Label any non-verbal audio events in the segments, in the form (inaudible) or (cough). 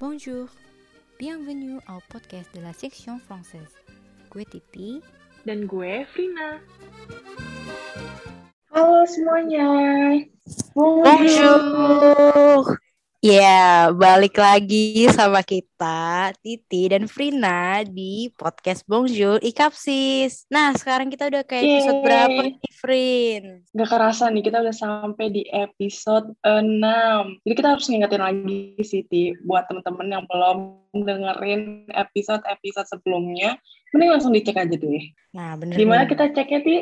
Bonjour, bienvenue au podcast de la section française. Gue Titi. Dan gue Frina. Halo semuanya. Bonjour. Ya, balik lagi sama kita, Titi dan Frina di podcast Bonjour Ikapsis. Nah, sekarang kita udah ke episode Yeay. berapa nih, Frin? Gak kerasa nih, kita udah sampai di episode 6. Jadi kita harus ngingetin lagi sih, Ti, buat temen-temen yang belum dengerin episode-episode sebelumnya, mending langsung dicek aja deh. Nah, bener Di mana nih. kita ceknya, Ti?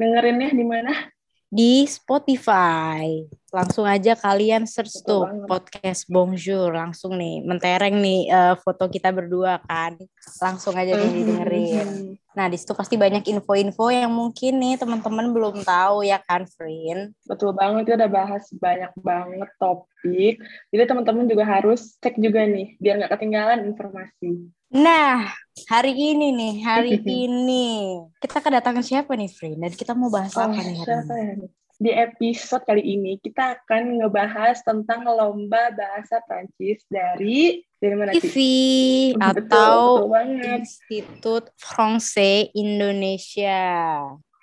Dengerinnya di mana? Di Spotify. Langsung aja kalian search Betul tuh banget. podcast Bonjour. Langsung nih, mentereng nih eh, foto kita berdua kan. Langsung aja nih didengerin. Nah, di situ pasti banyak info-info yang mungkin nih teman-teman belum tahu ya kan, Frin? Betul banget, kita udah bahas banyak banget topik. Jadi teman-teman juga harus cek juga nih, biar nggak ketinggalan informasi. Nah, hari ini nih, hari (laughs) ini kita kedatangan siapa nih, Frin? Dan kita mau bahas Oh, apa nih hari ini? ya? Di episode kali ini kita akan ngebahas tentang lomba bahasa Prancis dari dari mana? Betul, atau betul. Institut Français Indonesia.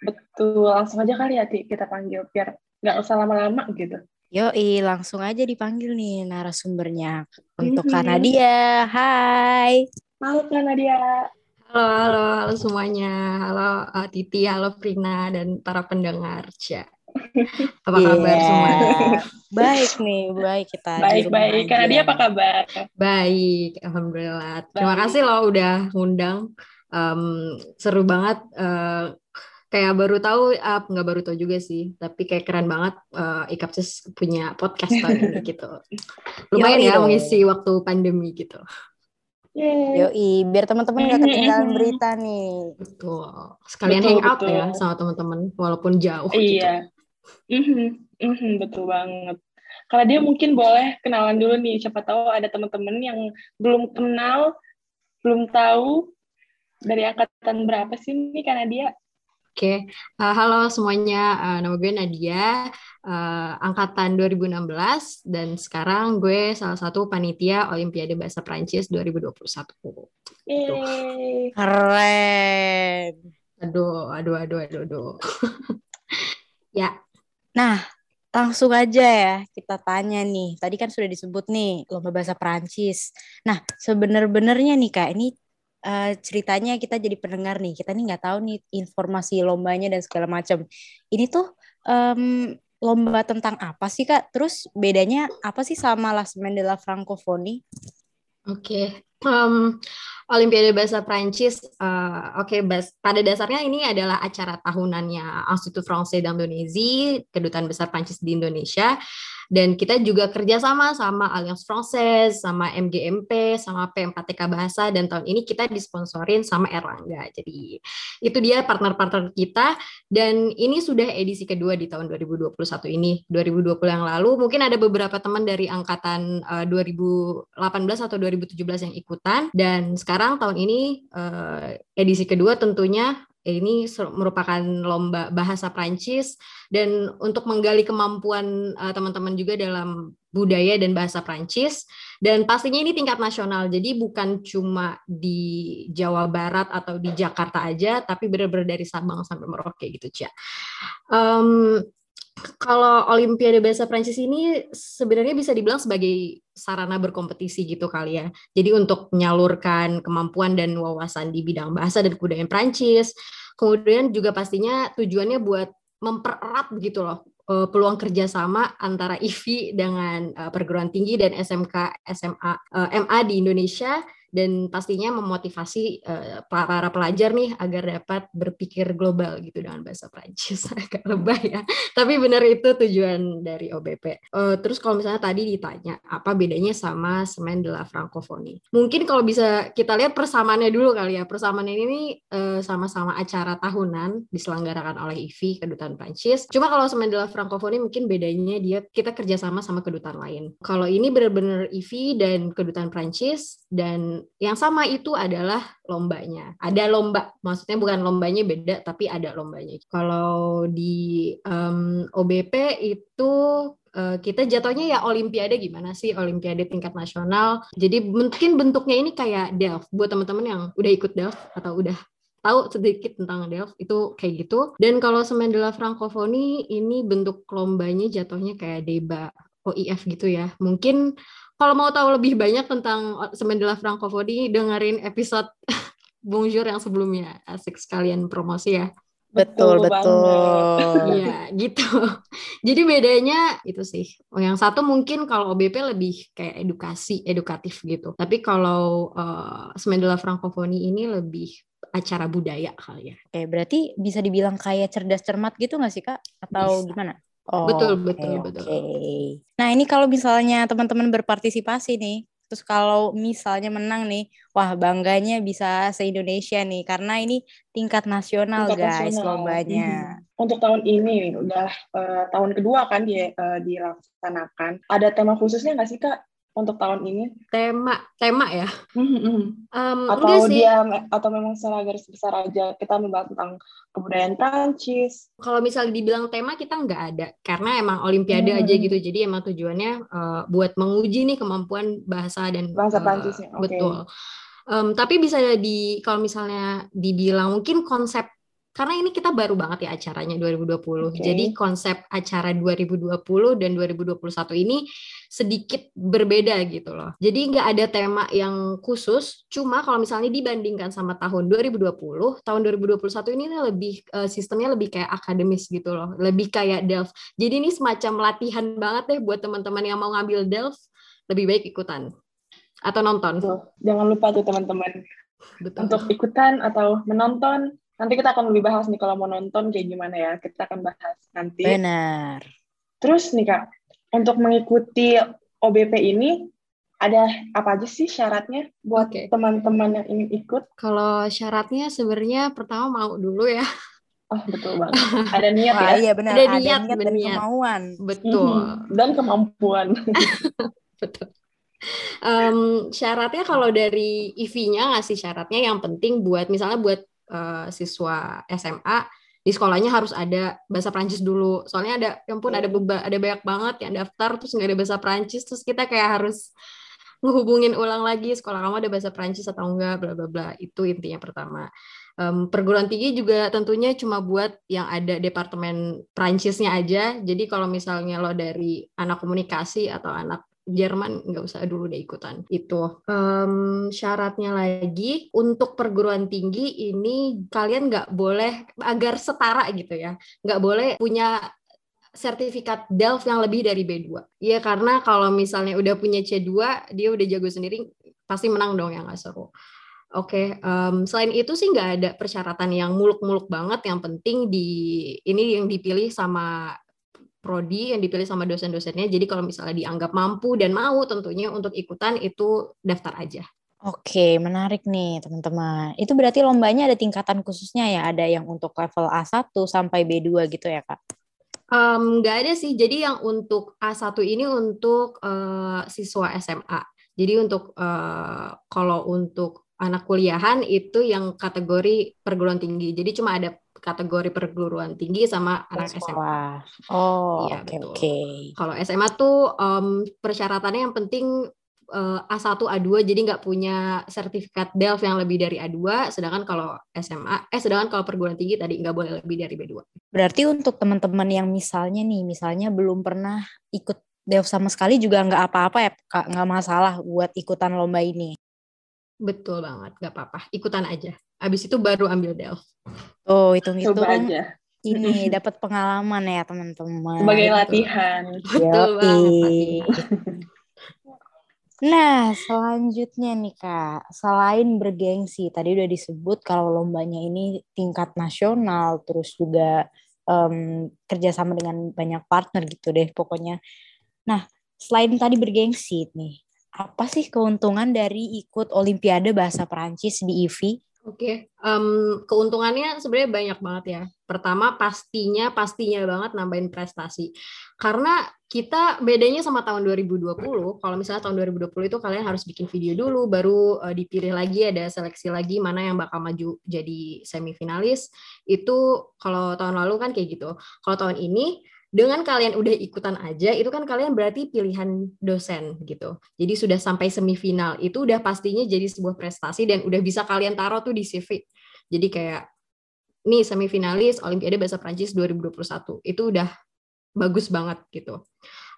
Betul, langsung aja kali ya Ti, kita panggil biar nggak usah lama-lama gitu. Yoi, langsung aja dipanggil nih narasumbernya untuk Mhm. Kanadia. Hai. Halo Kak Nadia. Halo, halo, halo semuanya. Halo uh, Titi, halo Prina, dan para pendengar. Cia. Apa (laughs) kabar Iya. semuanya? Baik nih, baik kita. di rumah Baik-baik. Kak aja. Nadia apa kabar? Baik, Alhamdulillah. Terima Baik. kasih loh udah ngundang. Em, seru banget. eh, kayak baru tahu, ah, nggak baru tahu juga sih, tapi kayak keren banget uh, Ikapsis punya podcast tahun ini gitu. (laughs) Lumayan Yoi ya dong. mengisi waktu pandemi gitu. Yeay. Yoi, biar teman-teman gak ketinggalan berita nih. Betul. Sekalian Betul, hangout betul. ya sama teman-teman, walaupun jauh gitu. Iya. Mhm, mhm, betul banget. Kalau dia mungkin boleh kenalan dulu nih, siapa tahu ada teman-teman yang belum kenal, belum tahu dari angkatan berapa sih nih Kak Nadia? Oke, Uh, halo semuanya, Uh, nama gue Nadia, uh, angkatan 2016, dan sekarang gue salah satu panitia Olimpiade Bahasa Prancis 2021. Yeay. Keren. Aduh, aduh, aduh, aduh, aduh. (laughs) ya, Nah, langsung aja ya kita tanya nih. Tadi kan sudah disebut nih lomba bahasa Prancis. Nah, sebenar-benarnya nih Kak, ini eh, ceritanya kita jadi pendengar nih. Kita nih nggak tahu nih informasi lombanya dan segala macam. Ini tuh em, lomba tentang apa sih Kak? Terus bedanya apa sih sama La Semaine de la Francophonie? oke. Em, Olimpiade Bahasa Prancis, uh, oke, bas- pada dasarnya ini adalah acara tahunannya Institut Français d'Indonésie, Kedutaan Besar Prancis di Indonesia, dan kita juga kerjasama sama Alliance Française, sama MGMP, sama P4TK Bahasa, dan tahun ini kita disponsorin sama Erlangga. Jadi itu dia partner-partner kita, dan ini sudah edisi kedua di tahun 2021 ini. 2020 yang lalu, mungkin ada beberapa teman dari angkatan uh, 2018 atau 2017 yang ikutan, dan sekarang tahun ini uh, edisi kedua tentunya ini ser- merupakan lomba bahasa Prancis. Dan untuk menggali kemampuan uh, teman-teman juga dalam budaya dan bahasa Prancis. Dan pastinya ini tingkat nasional. Jadi bukan cuma di Jawa Barat atau di Jakarta aja tapi benar-benar dari Sabang sampai Merauke gitu Cia. Em, kalau Olimpiade Bahasa Prancis ini sebenarnya bisa dibilang sebagai sarana berkompetisi gitu kali ya. Jadi untuk menyalurkan kemampuan dan wawasan di bidang bahasa dan kebudayaan Prancis. Kemudian juga pastinya tujuannya buat mempererat begitu loh eh, peluang kerjasama antara IVI dengan eh, perguruan tinggi dan SMK SMA eh, MA di Indonesia dan pastinya memotivasi eh, para pelajar nih agar dapat berpikir global gitu dengan bahasa Prancis (laughs) agak lebay ya tapi benar itu tujuan dari OBP. Eh, terus kalau misalnya tadi ditanya apa bedanya sama Semaine de la Francophonie, mungkin kalau bisa kita lihat persamaannya dulu kali ya. Persamaannya ini eh, sama-sama acara tahunan diselenggarakan oleh IVI Kedutaan Prancis. Cuma kalau Semaine de la Francophonie mungkin bedanya dia kita kerjasama sama kedutaan lain. Kalau ini benar-benar IVI dan Kedutaan Prancis dan yang sama itu adalah lombanya. Ada lomba, maksudnya bukan lombanya beda, tapi ada lombanya. Kalau di um, OBP itu uh, kita jatuhnya ya olimpiade gimana sih olimpiade tingkat nasional. Jadi mungkin bentuknya ini kayak Delft buat teman-teman yang udah ikut Delft atau udah tahu sedikit tentang Delft itu kayak gitu. Dan kalau Semen de Francophonie ini bentuk lombanya jatuhnya kayak deba OIF gitu ya. Mungkin kalau mau tahu lebih banyak tentang Semen de la Francophonie dengerin episode (laughs) Bonjour yang sebelumnya. Asik sekalian promosi ya. Betul, betul. Iya, gitu. (laughs) Jadi bedanya itu sih. Oh, yang satu mungkin kalau OBP lebih kayak edukasi, edukatif gitu. Tapi kalau uh, Semen de la Francophonie ini lebih acara budaya kali ya. Oke, berarti bisa dibilang kayak cerdas cermat gitu nggak sih kak? Atau bisa. gimana? Oh, betul, betul, okay, betul. Okay. Nah ini kalau misalnya teman-teman berpartisipasi nih, terus kalau misalnya menang nih, wah bangganya bisa se-Indonesia nih, karena ini tingkat nasional tingkat guys nasional. lombanya. Hmm. Untuk tahun ini udah uh, tahun kedua kan dia uh, dilaksanakan. Ada tema khususnya nggak sih kak? Untuk tahun ini? Tema, tema ya? Um, atau sih. dia atau memang secara garis besar aja kita membahas tentang kebudayaan Prancis. Kalau misalnya dibilang tema kita nggak ada karena emang Olimpiade hmm. aja gitu. Jadi emang tujuannya uh, buat menguji nih kemampuan bahasa dan bahasa uh, Prancisnya. Okay. Betul. Um, tapi bisa di kalau misalnya dibilang mungkin konsep karena ini kita baru banget ya acaranya 2020. Okay. Jadi konsep acara 2020 dan 2021 ini sedikit berbeda gitu loh. Jadi nggak ada tema yang khusus, cuma kalau misalnya dibandingkan sama tahun 2020, tahun 2021 ini lebih uh, sistemnya lebih kayak akademis gitu loh, lebih kayak Delft. Jadi ini semacam latihan banget deh buat teman-teman yang mau ngambil Delft, lebih baik ikutan atau nonton. Jangan lupa tuh teman-teman. Untuk ikutan atau menonton Nanti kita akan lebih bahas nih kalau mau nonton kayak gimana ya. Kita akan bahas nanti. Benar. Terus nih Kak, untuk mengikuti OBP ini ada apa aja sih syaratnya buat okay. teman-teman yang ingin ikut? Kalau syaratnya sebenarnya pertama mau dulu ya. Oh betul banget. Ada niat ya. Iya benar. Ada, ada niat, niat dan niat. kemauan. Betul. Mhm. Dan kemampuan. (laughs) betul. Um, syaratnya kalau dari IV-nya ngasih syaratnya yang penting buat misalnya buat uh, siswa SMA di sekolahnya harus ada bahasa Prancis dulu. Soalnya ada, yang pun ada ada banyak banget yang daftar terus nggak ada bahasa Prancis, terus kita kayak harus ngehubungin ulang lagi sekolah kamu ada bahasa Prancis atau enggak, bla bla bla. Itu intinya pertama. Um, perguruan tinggi juga tentunya cuma buat yang ada departemen Prancisnya aja. Jadi kalau misalnya lo dari anak komunikasi atau anak Jerman nggak usah dulu deh ikutan itu um, syaratnya lagi untuk perguruan tinggi ini kalian nggak boleh agar setara gitu ya nggak boleh punya sertifikat Delft yang lebih dari B2 ya karena kalau misalnya udah punya C2 dia udah jago sendiri pasti menang dong yang nggak seru Oke, okay. um, selain itu sih nggak ada persyaratan yang muluk-muluk banget. Yang penting di ini yang dipilih sama prodi yang dipilih sama dosen-dosennya. Jadi kalau misalnya dianggap mampu dan mau tentunya untuk ikutan itu daftar aja. Oke, menarik nih teman-teman. Itu berarti lombanya ada tingkatan khususnya ya? Ada yang untuk level A1 sampai B2 gitu ya Kak? Um, nggak ada sih. Jadi yang untuk A1 ini untuk uh, siswa SMA. Jadi untuk uh, kalau untuk anak kuliahan itu yang kategori perguruan tinggi. Jadi cuma ada kategori perguruan tinggi sama anak SMA. Oh, iya, oke oke. Okay, Kalau SMA tuh um, persyaratannya yang penting uh, A1, A2 jadi nggak punya sertifikat DELF yang lebih dari A2, sedangkan kalau SMA eh sedangkan kalau perguruan tinggi tadi nggak boleh lebih dari B2. Berarti untuk teman-teman yang misalnya nih, misalnya belum pernah ikut DELF sama sekali juga nggak apa-apa ya, Kak, nggak masalah buat ikutan lomba ini. Betul banget, nggak apa-apa. Ikutan aja. Abis itu baru ambil Delft. Oh, hitung-hitung. Ini dapat pengalaman ya teman-teman. Sebagai gitu. latihan. Betul banget. Nah, selanjutnya nih Kak, selain bergengsi, tadi udah disebut kalau lombanya ini tingkat nasional, terus juga um, kerjasama dengan banyak partner gitu deh pokoknya. Nah, selain tadi bergengsi nih, apa sih keuntungan dari ikut Olimpiade Bahasa Perancis di IVI? Oke, okay. um, keuntungannya sebenarnya banyak banget ya. Pertama pastinya pastinya banget nambahin prestasi. Karena kita bedanya sama tahun 2020, kalau misalnya tahun 2020 itu kalian harus bikin video dulu, baru uh, dipilih lagi ada seleksi lagi mana yang bakal maju jadi semifinalis. Itu kalau tahun lalu kan kayak gitu. Kalau tahun ini dengan kalian udah ikutan aja itu kan kalian berarti pilihan dosen gitu. Jadi sudah sampai semifinal itu udah pastinya jadi sebuah prestasi dan udah bisa kalian taruh tuh di CV. Jadi kayak nih semifinalis Olimpiade Bahasa Prancis 2021 itu udah bagus banget gitu.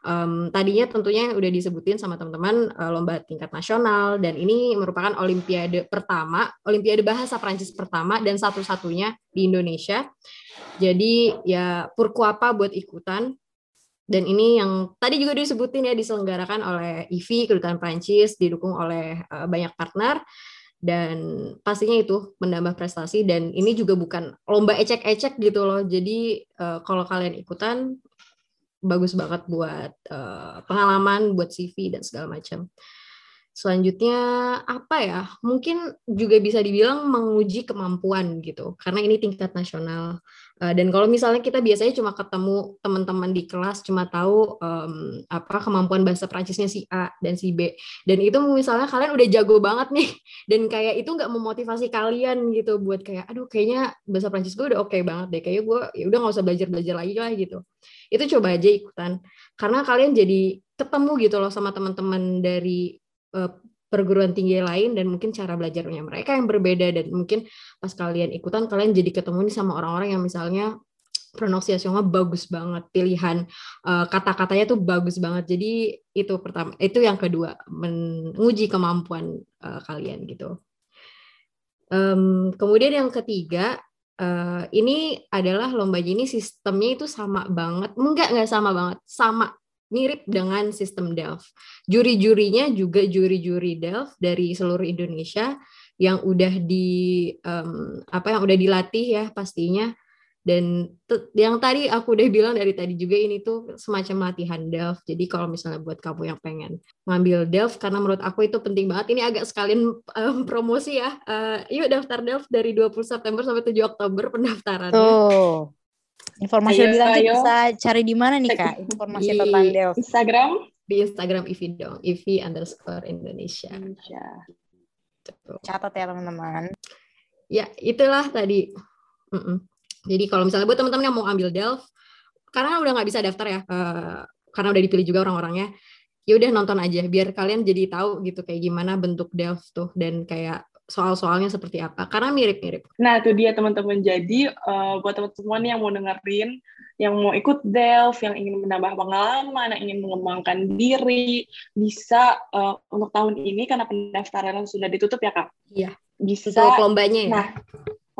Um, tadinya tentunya udah disebutin sama teman-teman uh, lomba tingkat nasional dan ini merupakan Olimpiade pertama, Olimpiade Bahasa Prancis pertama dan satu-satunya di Indonesia. Jadi ya purkuapa buat ikutan. Dan ini yang tadi juga disebutin ya diselenggarakan oleh IVI Kedutaan Prancis didukung oleh uh, banyak partner. Dan pastinya itu menambah prestasi dan ini juga bukan lomba ecek-ecek gitu loh. Jadi uh, kalau kalian ikutan bagus banget buat uh, pengalaman buat CV dan segala macam Selanjutnya apa ya? Mungkin juga bisa dibilang menguji kemampuan gitu, karena ini tingkat nasional. Eh, dan kalau misalnya kita biasanya cuma ketemu teman-teman di kelas, cuma tahu um, apa kemampuan bahasa Prancisnya si A dan si B, dan itu misalnya kalian udah jago banget nih, (laughs) dan kayak itu nggak memotivasi kalian gitu buat kayak, aduh kayaknya bahasa Prancis gue udah oke okay banget deh, kayak gue ya udah nggak usah belajar belajar lagi lah gitu. Itu coba aja ikutan, karena kalian jadi ketemu gitu loh sama teman-teman dari perguruan tinggi lain dan mungkin cara belajarnya mereka yang berbeda dan mungkin pas kalian ikutan kalian jadi ketemu nih sama orang-orang yang misalnya pronunciationnya bagus banget pilihan uh, kata-katanya tuh bagus banget. Jadi itu pertama itu yang kedua menguji kemampuan uh, kalian gitu. Kemudian yang ketiga uh, ini adalah lomba ini sistemnya itu sama banget. Enggak enggak sama banget. Sama mirip dengan sistem Delft. Juri-jurinya juga juri-juri Delft dari seluruh Indonesia yang udah di um, apa yang udah dilatih ya pastinya dan yang tadi aku udah bilang dari tadi juga ini tuh semacam latihan Delft. Jadi kalau misalnya buat kamu yang pengen ngambil Delft karena menurut aku itu penting banget. Ini agak sekalian um, promosi ya. Uh, yuk daftar Delft dari 20 September sampai 7 Oktober pendaftarannya. Oh. Informasi ayo, lebih lanjut ayo. bisa cari di mana nih kak? Informasi di tentang Delf. Instagram? Di Instagram Ivi dong, Ivi underscore Indonesia. Indonesia. Catat ya teman-teman. Ya itulah tadi. Mm -mm. Jadi kalau misalnya buat teman-teman yang mau ambil Delf, karena udah nggak bisa daftar ya, uh, karena udah dipilih juga orang-orangnya, ya udah nonton aja biar kalian jadi tahu gitu kayak gimana bentuk Delf tuh dan kayak soal-soalnya seperti apa karena mirip-mirip. Nah, itu dia teman-teman. Jadi uh, buat teman-teman yang mau dengerin, yang mau ikut Delf, yang ingin menambah pengalaman, yang ingin mengembangkan diri, bisa uh, untuk tahun ini karena pendaftaran sudah ditutup ya, Kak. Iya. Bisa untuk lombanya ya. Nah,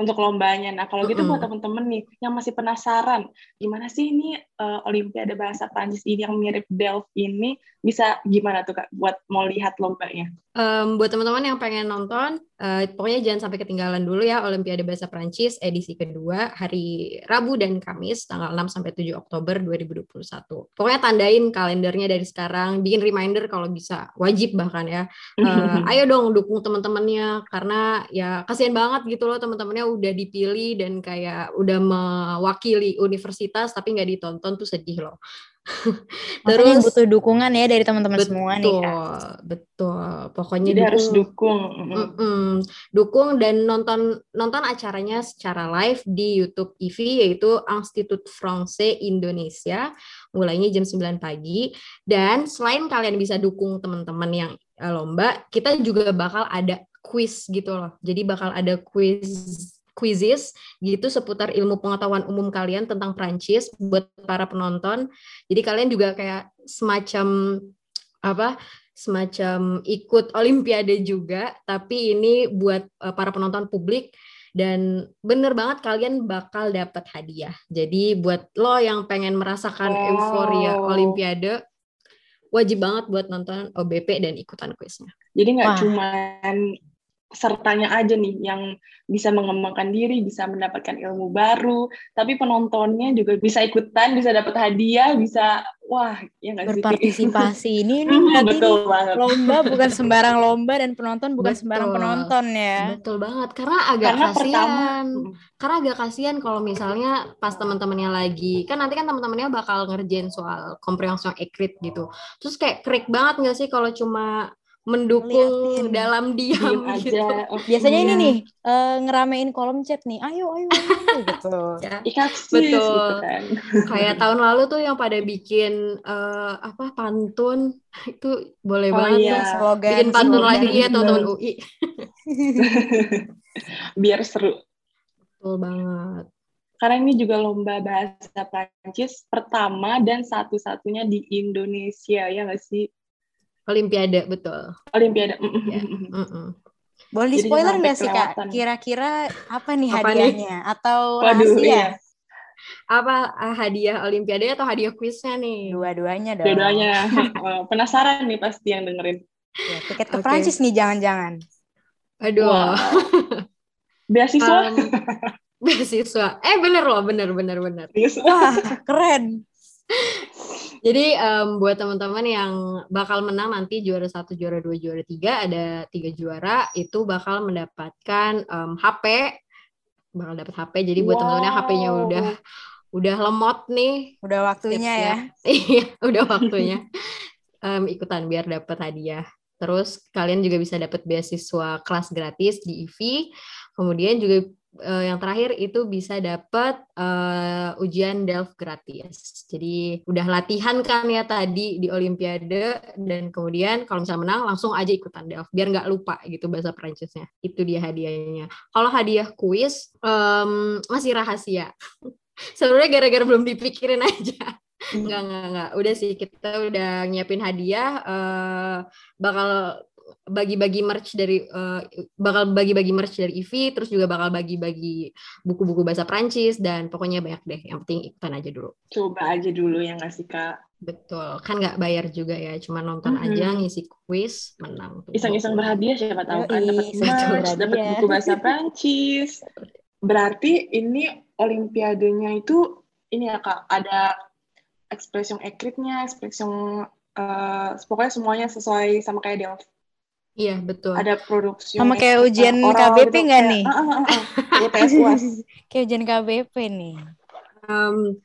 untuk lombanya. Nah, kalau gitu mm -hmm. buat teman-teman nih yang masih penasaran, gimana sih ini uh, Olimpiade Bahasa Prancis ini yang mirip Delft ini bisa gimana tuh Kak buat mau lihat lombanya? Um, buat teman-teman yang pengen nonton, uh, pokoknya jangan sampai ketinggalan dulu ya Olimpiade Bahasa Prancis edisi kedua hari Rabu dan Kamis tanggal 6 sampai 7 Oktober 2021. Pokoknya tandain kalendernya dari sekarang, bikin reminder kalau bisa, wajib bahkan ya. Uh, (laughs) ayo dong dukung teman-temannya karena ya kasihan banget gitu loh teman-temannya udah dipilih dan kayak udah mewakili universitas tapi nggak ditonton tuh sedih loh. (laughs) Terus butuh dukungan ya dari teman-teman semua nih Kak. Betul, Pokoknya Jadi dukung, harus dukung. Mm -mm, dukung dan nonton nonton acaranya secara live di YouTube IVI yaitu Institut Français Indonesia mulainya jam 9 pagi dan selain kalian bisa dukung teman-teman yang eh, lomba, kita juga bakal ada quiz gitu loh. Jadi bakal ada quiz quizzes gitu seputar ilmu pengetahuan umum kalian tentang Prancis buat para penonton. Jadi kalian juga kayak semacam apa? semacam ikut olimpiade juga, tapi ini buat uh, para penonton publik dan bener banget kalian bakal dapat hadiah. Jadi buat lo yang pengen merasakan wow. euforia olimpiade wajib banget buat nonton OBP dan ikutan kuisnya. Jadi nggak cuman pesertanya aja nih yang bisa mengembangkan diri, bisa mendapatkan ilmu baru, tapi penontonnya juga bisa ikutan, bisa dapat hadiah, bisa wah ya nggak sih berpartisipasi (laughs) ini ini berarti Betul ini banget. lomba bukan (laughs) sembarang lomba dan penonton bukan Betul. sembarang penonton ya. Betul banget karena agak karena kasihan. Karena agak kasihan kalau misalnya pas teman-temannya lagi kan nanti kan teman-temannya bakal ngerjain soal komprehensi ekrit gitu. Terus kayak krik banget nggak sih kalau cuma mendukung Liatin. dalam diam, diam gitu. Aja. Oh, Biasanya iya. ini nih uh, ngeramein kolom chat nih. Ayo ayo, ayo gitu. (laughs) ya. Betul. Gitu kan. Kayak tahun (laughs) lalu tuh yang pada bikin uh, apa pantun (laughs) itu boleh oh, banget iya. Slogan bikin pantun lagi ya teman-teman UI. Biar seru. Betul banget. Karena ini juga lomba bahasa Prancis pertama dan satu-satunya di Indonesia ya nggak sih? Olimpiade betul. Olimpiade. Ya. Mm -mm. Boleh di spoiler nggak sih kak? Kira-kira apa nih apa hadiahnya nih? atau Waduh, rahasia? Iya. Apa uh, hadiah Olimpiade atau hadiah kuisnya nih? Dua-duanya dong. Dua-duanya. oh, (laughs) penasaran nih pasti yang dengerin. Ya, tiket ke okay. Prancis nih jangan-jangan. Aduh. Wow. beasiswa. Um, (laughs) beasiswa. Eh bener loh, bener bener bener. Wah keren. Jadi um, buat teman-teman yang bakal menang nanti juara satu, juara dua, juara tiga ada tiga juara itu bakal mendapatkan um, HP, bakal dapat HP. Jadi buat wow. teman-teman yang HP-nya udah udah lemot nih, udah waktunya ya. (laughs) Iya, udah waktunya um, ikutan biar dapat hadiah. Terus kalian juga bisa dapat beasiswa kelas gratis di IVI. Kemudian juga uh, yang terakhir itu bisa dapat uh, ujian Delft gratis. Jadi udah latihan kan ya tadi di Olimpiade dan kemudian kalau misalnya menang langsung aja ikutan Delft biar nggak lupa gitu bahasa Prancisnya. Itu dia hadiahnya. Kalau hadiah kuis um, masih rahasia. (laughs) Sebenarnya gara-gara belum dipikirin aja. Enggak, enggak, enggak. Udah sih, kita udah nyiapin hadiah. Uh, bakal bagi-bagi merch dari uh, bakal bagi-bagi merch dari IV terus juga bakal bagi-bagi buku-buku bahasa Prancis dan pokoknya banyak deh. Yang penting ikutan aja dulu. Coba aja dulu yang ngasih kak? Betul. Kan nggak bayar juga ya cuma nonton mm -hmm. aja ngisi quiz menang iseng-iseng berhadiah siapa tahu kan dapat merch dapat buku bahasa Prancis berarti ini olimpiadenya itu ini ya kak ada ekspresi ekritnya ekspresi uh, pokoknya semuanya sesuai sama kayak Delphi Iya betul. Ada produksi. Sama kayak ujian KBP gitu, nggak nih? (laughs) UTS UAS. (laughs) kayak ujian KBP nih. Um,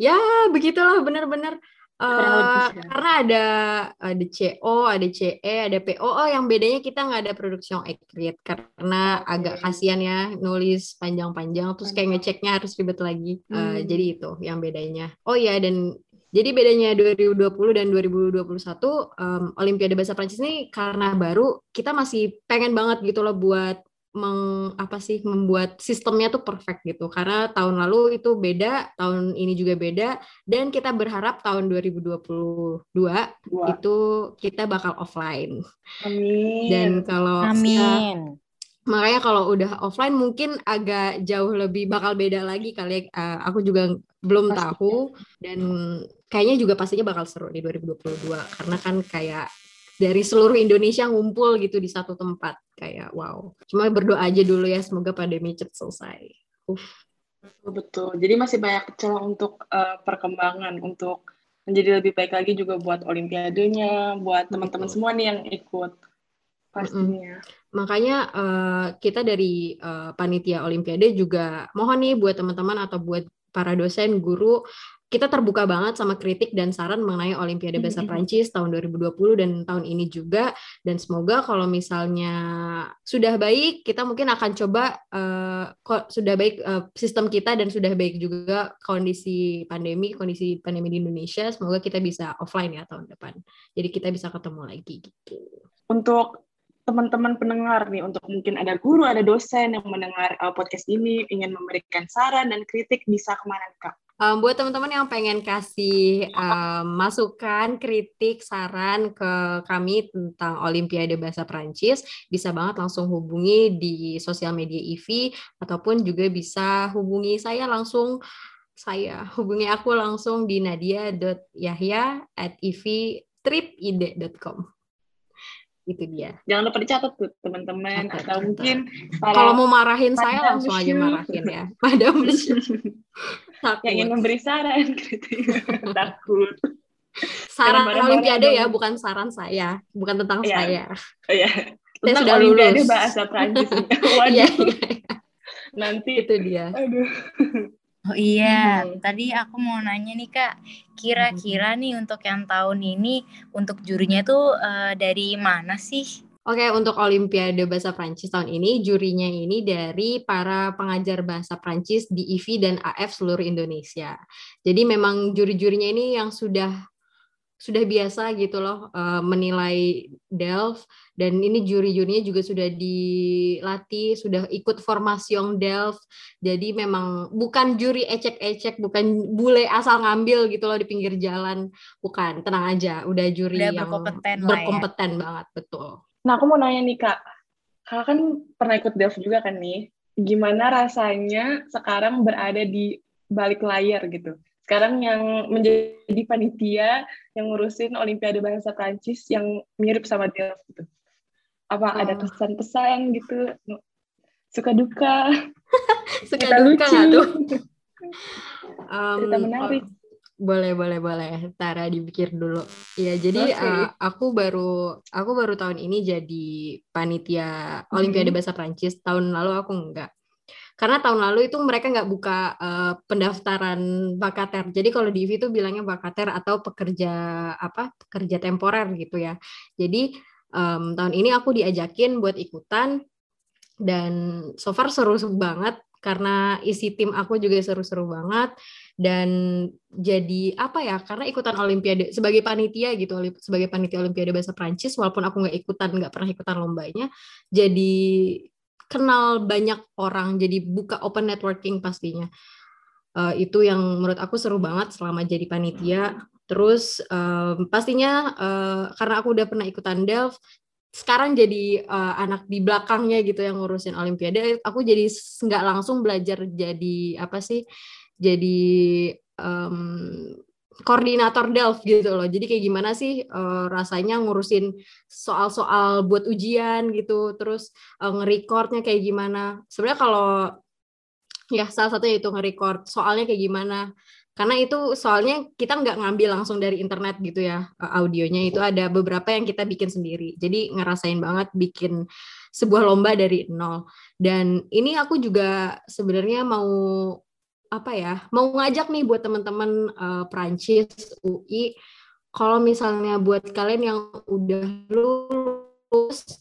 ya begitulah benar-benar. Uh, karena ada ada CO, ada CE, ada PO. Oh, yang bedanya kita nggak ada produksi yang accurate karena agak kasihan ya nulis panjang-panjang terus kayak ngeceknya harus ribet lagi. Uh, hmm. Jadi itu yang bedanya. Oh ya dan jadi bedanya 2020 dan 2021 um, Olimpiade Bahasa Prancis ini karena baru kita masih pengen banget gitu loh buat meng apa sih membuat sistemnya tuh perfect gitu. Karena tahun lalu itu beda tahun ini juga beda dan kita berharap tahun 2022 Dua. itu kita bakal offline. Amin. Dan kalau Amin. makanya kalau udah offline mungkin agak jauh lebih bakal beda lagi kali uh, aku juga belum Pasti. tahu dan kayaknya juga pastinya bakal seru di 2022 karena kan kayak dari seluruh Indonesia ngumpul gitu di satu tempat kayak wow cuma berdoa aja dulu ya semoga pandemi cepat selesai Uf. betul jadi masih banyak celah untuk uh, perkembangan untuk menjadi lebih baik lagi juga buat olimpiadenya buat teman-teman semua nih yang ikut pastinya. Mm-hmm. Makanya uh, kita dari uh, panitia Olimpiade juga mohon nih buat teman-teman atau buat para dosen, guru kita terbuka banget sama kritik dan saran mengenai Olimpiade Bahasa Prancis tahun 2020 dan tahun ini juga. Dan semoga kalau misalnya sudah baik kita mungkin akan coba uh, sudah baik uh, sistem kita dan sudah baik juga kondisi pandemi kondisi pandemi di Indonesia. Semoga kita bisa offline ya tahun depan. Jadi kita bisa ketemu lagi gitu. Untuk teman-teman pendengar nih untuk mungkin ada guru ada dosen yang mendengar uh, podcast ini ingin memberikan saran dan kritik bisa ke mana kak Um, buat teman-teman yang pengen kasih um, masukan, kritik, saran ke kami tentang Olimpiade Bahasa Prancis, bisa banget langsung hubungi di sosial media IVI ataupun juga bisa hubungi saya langsung saya hubungi aku langsung di nadia.yahya at ivtripide.com. itu dia. Jangan lupa dicatat tuh teman-teman atau catat. mungkin Kalau mau marahin saya langsung aja marahin ya. Madam Shu. (laughs) Takut. yang ingin memberi saran (laughs) gitu. (laughs) takut. Saran Olimpiade ya, dong. bukan saran saya, bukan tentang Iya. saya. Oh ya. Saya Tentang sudah Olimpiade lulus. bahasa Prancis. (laughs) Waduh, Iya, iya, nanti itu dia. aduh. Oh iya, Hmm. tadi aku mau nanya nih Kak, kira-kira nih untuk yang tahun ini untuk jurinya tuh eh, dari mana sih? Oke, untuk Olimpiade Bahasa Prancis tahun ini, jurinya ini dari para pengajar bahasa Prancis di IV dan AF seluruh Indonesia. Jadi memang juri-jurinya ini yang sudah sudah biasa gitu loh eh, menilai Delft dan ini juri-jurinya juga sudah dilatih, sudah ikut formasi yang Delft. Jadi memang bukan juri ecek-ecek, bukan bule asal ngambil gitu loh di pinggir jalan. Bukan, tenang aja, udah juri Udah yang berkompeten ya. berkompeten banget, betul. Nah, aku mau nanya nih, Kak. Kakak kan pernah ikut Delft juga kan nih. Gimana rasanya sekarang berada di balik layar gitu? Sekarang yang menjadi panitia yang ngurusin Olimpiade Bahasa Prancis yang mirip sama Delft gitu. Apa ada Oh. pesan-pesan gitu? Suka duka? (laughs) Suka Cerita duka lucu? tuh? (laughs) Um, Cerita menarik. oh, boleh, boleh, boleh. Tara dipikir dulu. Ya, jadi Oke. uh, aku baru aku baru tahun ini jadi panitia Olimpiade Mhm. Bahasa Prancis. Tahun lalu aku enggak. Karena tahun lalu itu mereka nggak buka uh, pendaftaran vakater. Jadi kalau di itu bilangnya vakater atau pekerja apa pekerja temporer gitu ya. Jadi um, tahun ini aku diajakin buat ikutan dan so far seru banget karena isi tim aku juga seru-seru banget. Dan jadi apa ya karena ikutan olimpiade sebagai panitia gitu sebagai panitia olimpiade bahasa Prancis walaupun aku nggak ikutan nggak pernah ikutan lombanya jadi kenal banyak orang jadi buka open networking pastinya. Eh, itu yang menurut aku seru banget selama jadi panitia. Terus em, pastinya eh, karena aku udah pernah ikutan Delft sekarang jadi eh, anak di belakangnya gitu yang ngurusin olimpiade aku jadi nggak langsung belajar jadi apa sih jadi em, koordinator Delft gitu loh. Jadi kayak gimana sih eh, rasanya ngurusin soal-soal buat ujian gitu terus eh, nge-recordnya kayak gimana. Sebenarnya kalau ya salah satunya itu nge-record soalnya kayak gimana karena itu soalnya kita nggak ngambil langsung dari internet gitu ya eh, audionya. Itu ada beberapa yang kita bikin sendiri. Jadi ngerasain banget bikin sebuah lomba dari nol. Dan ini aku juga sebenarnya mau apa ya mau ngajak nih buat teman-teman eh, Prancis UI kalau misalnya buat kalian yang udah lulus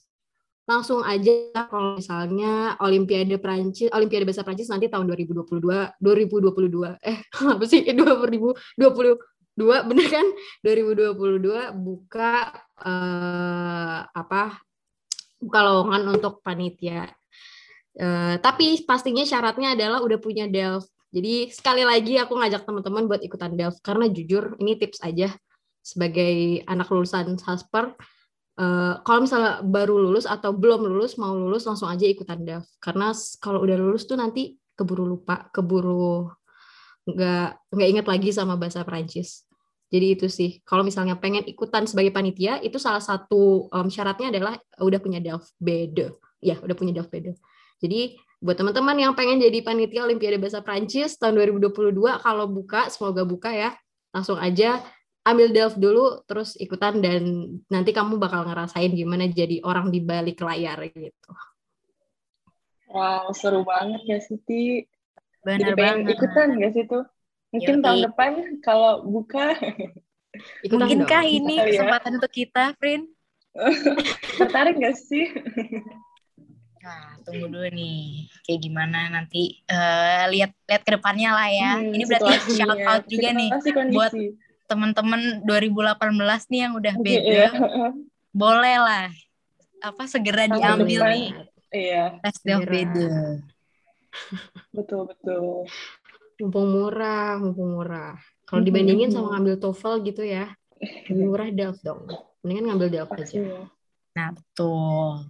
langsung aja kalau misalnya Olimpiade Prancis Olimpiade Bahasa Prancis nanti tahun 2022 2022 eh (laughs) apa sih? 2022 bener kan? 2022 buka eh, apa buka lowongan untuk panitia. Eh, tapi pastinya syaratnya adalah udah punya Delft. Jadi sekali lagi aku ngajak teman-teman buat ikutan Delft. Karena jujur ini tips aja sebagai anak lulusan Hasper Eh, kalau misalnya baru lulus atau belum lulus mau lulus langsung aja ikutan DAF karena kalau udah lulus tuh nanti keburu lupa keburu nggak nggak inget lagi sama bahasa Prancis jadi itu sih. Kalau misalnya pengen ikutan sebagai panitia itu salah satu em, syaratnya adalah udah punya DAF beda ya udah punya DAF beda jadi buat teman-teman yang pengen jadi panitia Olimpiade Bahasa Prancis tahun 2022 kalau buka semoga buka ya. Langsung aja ambil Delft dulu terus ikutan dan nanti kamu bakal ngerasain gimana jadi orang di balik layar gitu. Wow, seru banget ya Siti. Benar Jadi pengen banget. ikutan sih tuh? Mungkin Yoi. tahun depan kalau buka Ikutan Mungkinkah dong. ini ya. kesempatan untuk kita, Frin? (laughs) tertarik nggak sih? Nah, tunggu dulu nih, kayak gimana nanti eh, lihat lihat ke depannya lah ya. Hmm, ini berarti shout out juga nih buat teman-teman 2018 nih yang udah Iya, beda, boleh lah apa segera Tahun diambil depan. nih Iya, tes beda. betul betul. Mumpung murah, mumpung murah. Kalau dibandingin sama ngambil TOEFL gitu ya, lebih murah Delft dong. Mendingan ngambil Delft aja. Pastinya. Nah, betul.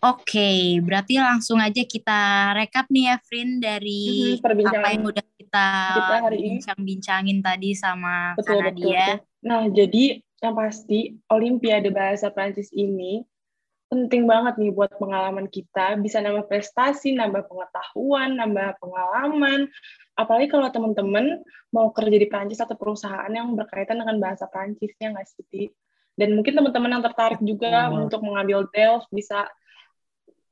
Oke, berarti langsung aja kita rekap nih ya, Frin, dari Mhm, perbincangan apa yang udah kita, kita hari ini. bincang-bincangin tadi sama Betul, Kak betul, Nadia. betul. Nah, jadi yang pasti Olimpiade Bahasa Prancis ini penting banget nih buat pengalaman kita, bisa nambah prestasi, nambah pengetahuan, nambah pengalaman. Apalagi kalau teman-teman mau kerja di Prancis atau perusahaan yang berkaitan dengan bahasa Prancisnya nggak sih? Dan mungkin teman-teman yang tertarik juga oh. untuk mengambil DELF bisa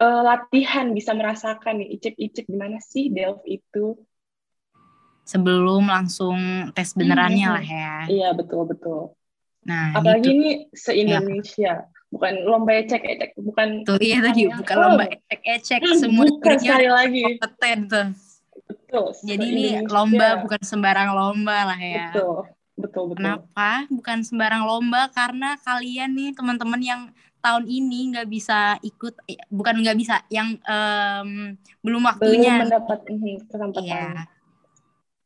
uh, latihan, bisa merasakan nih icip-icip gimana sih DELF itu. Sebelum langsung tes benerannya hmm. lah ya. Iya, betul-betul. Nah, apalagi gitu. ini se-Indonesia. Ya bukan lomba ecek ecek bukan tuh iya tadi bukan oh. lomba ecek ecek hmm, semua bukan sekali lagi kompeten tuh betul jadi ini lomba bukan sembarang lomba lah ya betul betul betul kenapa bukan sembarang lomba karena kalian nih teman-teman yang tahun ini nggak bisa ikut eh, bukan nggak bisa yang um, belum waktunya belum mendapat kesempatan iya.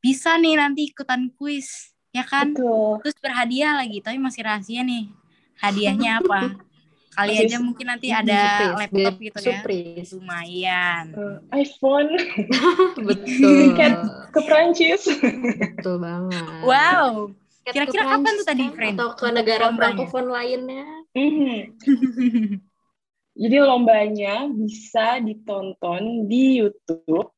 Bisa nih nanti ikutan kuis ya kan? Betul. terus berhadiah lagi tapi masih rahasia nih. Hadiahnya apa? (laughs) Kali aja mungkin nanti ada surprise, laptop gitu ya. surprise. lumayan. Uh, iPhone. (laughs) Betul. tiket ke Prancis. Betul banget. Wow. Kira-kira kapan tuh tadi friend atau ke negara frankofon lainnya? Mm-hmm. (laughs) jadi lombanya bisa ditonton di YouTube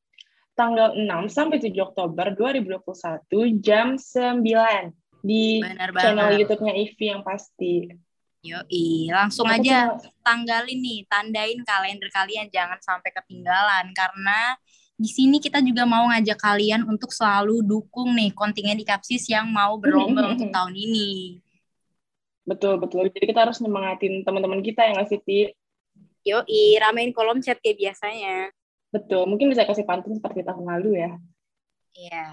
tanggal 6 sampai 7 Oktober 2021 jam 9 di Benar channel YouTube-nya Ivi yang pasti. Yoi, langsung Aku aja cuma... tanggalin nih, tandain kalender kalian jangan sampai ketinggalan karena di sini kita juga mau ngajak kalian untuk selalu dukung nih kontingen di Kapsis yang mau berlomba untuk (laughs) tahun ini. Betul, betul. Jadi kita harus nyemangatin teman-teman kita yang ngasih tip. Yoi, ramein kolom chat kayak biasanya. Betul, mungkin bisa kasih pantun seperti tahun lalu ya. Iya.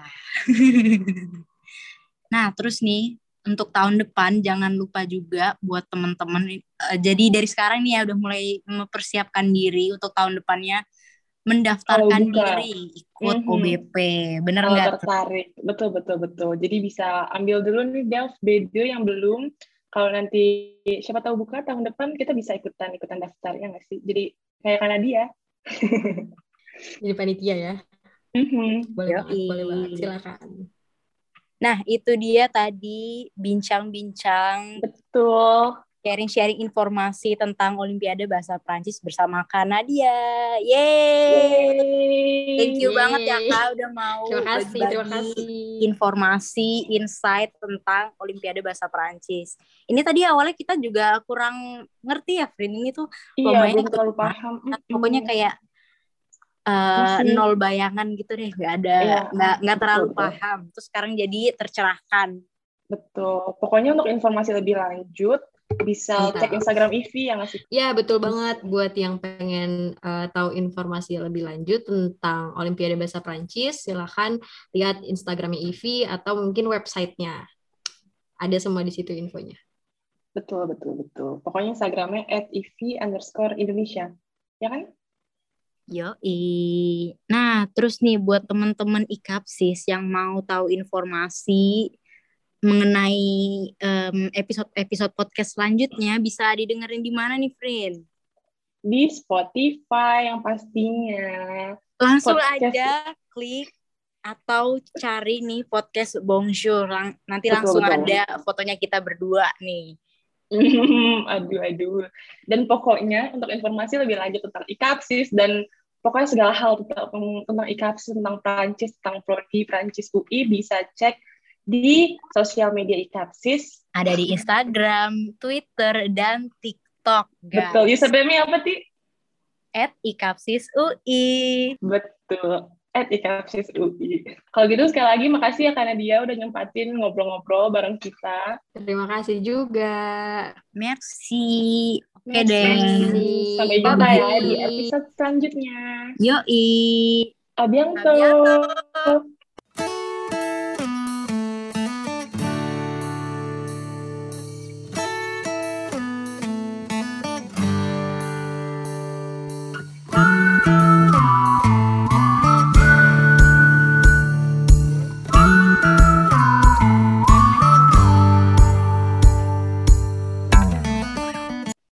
(laughs) nah, terus nih, untuk tahun depan jangan lupa juga buat teman-teman uh, jadi dari sekarang nih ya udah mulai mempersiapkan diri untuk tahun depannya mendaftarkan oh, diri ikut mm -hmm. OBP bener nggak? Oh, tertarik betul betul betul jadi bisa ambil dulu nih Delf BD yang belum kalau nanti siapa tahu buka tahun depan kita bisa ikutan ikutan daftar ya nggak sih jadi kayak karena dia (laughs) jadi panitia ya mm -hmm. boleh banget boleh banget silakan Nah, itu dia tadi bincang-bincang. Betul. Sharing-sharing informasi tentang Olimpiade Bahasa Prancis bersama Kanadia. Yeay! Yeay. Thank you Yeay. banget ya Kak udah mau terima kasih, terima kasih. informasi, insight tentang Olimpiade Bahasa Prancis. Ini tadi awalnya kita juga kurang ngerti ya, Frin. Ini tuh iya, belum terlalu paham. Pokoknya kayak uh, nol bayangan gitu deh nggak ada iya, nggak nggak terlalu betul, paham. Terus sekarang jadi tercerahkan. Betul. Pokoknya untuk informasi lebih lanjut bisa ya. cek Instagram Ivi yang ngasih ya betul banget. Buat yang pengen uh, tahu informasi lebih lanjut tentang Olimpiade Bahasa Prancis silahkan lihat Instagramnya Ivi atau mungkin websitenya. Ada semua di situ infonya. Betul betul betul. Pokoknya Instagramnya at underscore Indonesia. Ya kan Yoi. Nah, terus nih buat teman-teman IKAPSIS yang mau tahu informasi mengenai episode-episode podcast selanjutnya bisa didengerin di mana nih, Frin? Di Spotify yang pastinya. Langsung podcast. aja klik atau cari nih podcast Bonjour. Nanti betul, langsung betul. ada fotonya kita berdua nih. (laughs) aduh, aduh. Dan pokoknya untuk informasi lebih lanjut tentang IKAPSIS dan pokoknya segala hal tentang, tentang IKAPSIS, tentang Prancis, tentang Prodi Prancis UI bisa cek di sosial media IKAPSIS. Ada di Instagram, Twitter, dan TikTok. Guys. Betul. Username apa, Ti? At IKAPSIS UI. Betul at IKAPSIS UI. Kalau gitu sekali lagi makasih ya karena dia udah nyempatin ngobrol-ngobrol bareng kita. Terima kasih juga. Merci. Oke okay deh. Sampai jumpa ya di episode selanjutnya. Yoi. Abianto. Abianto.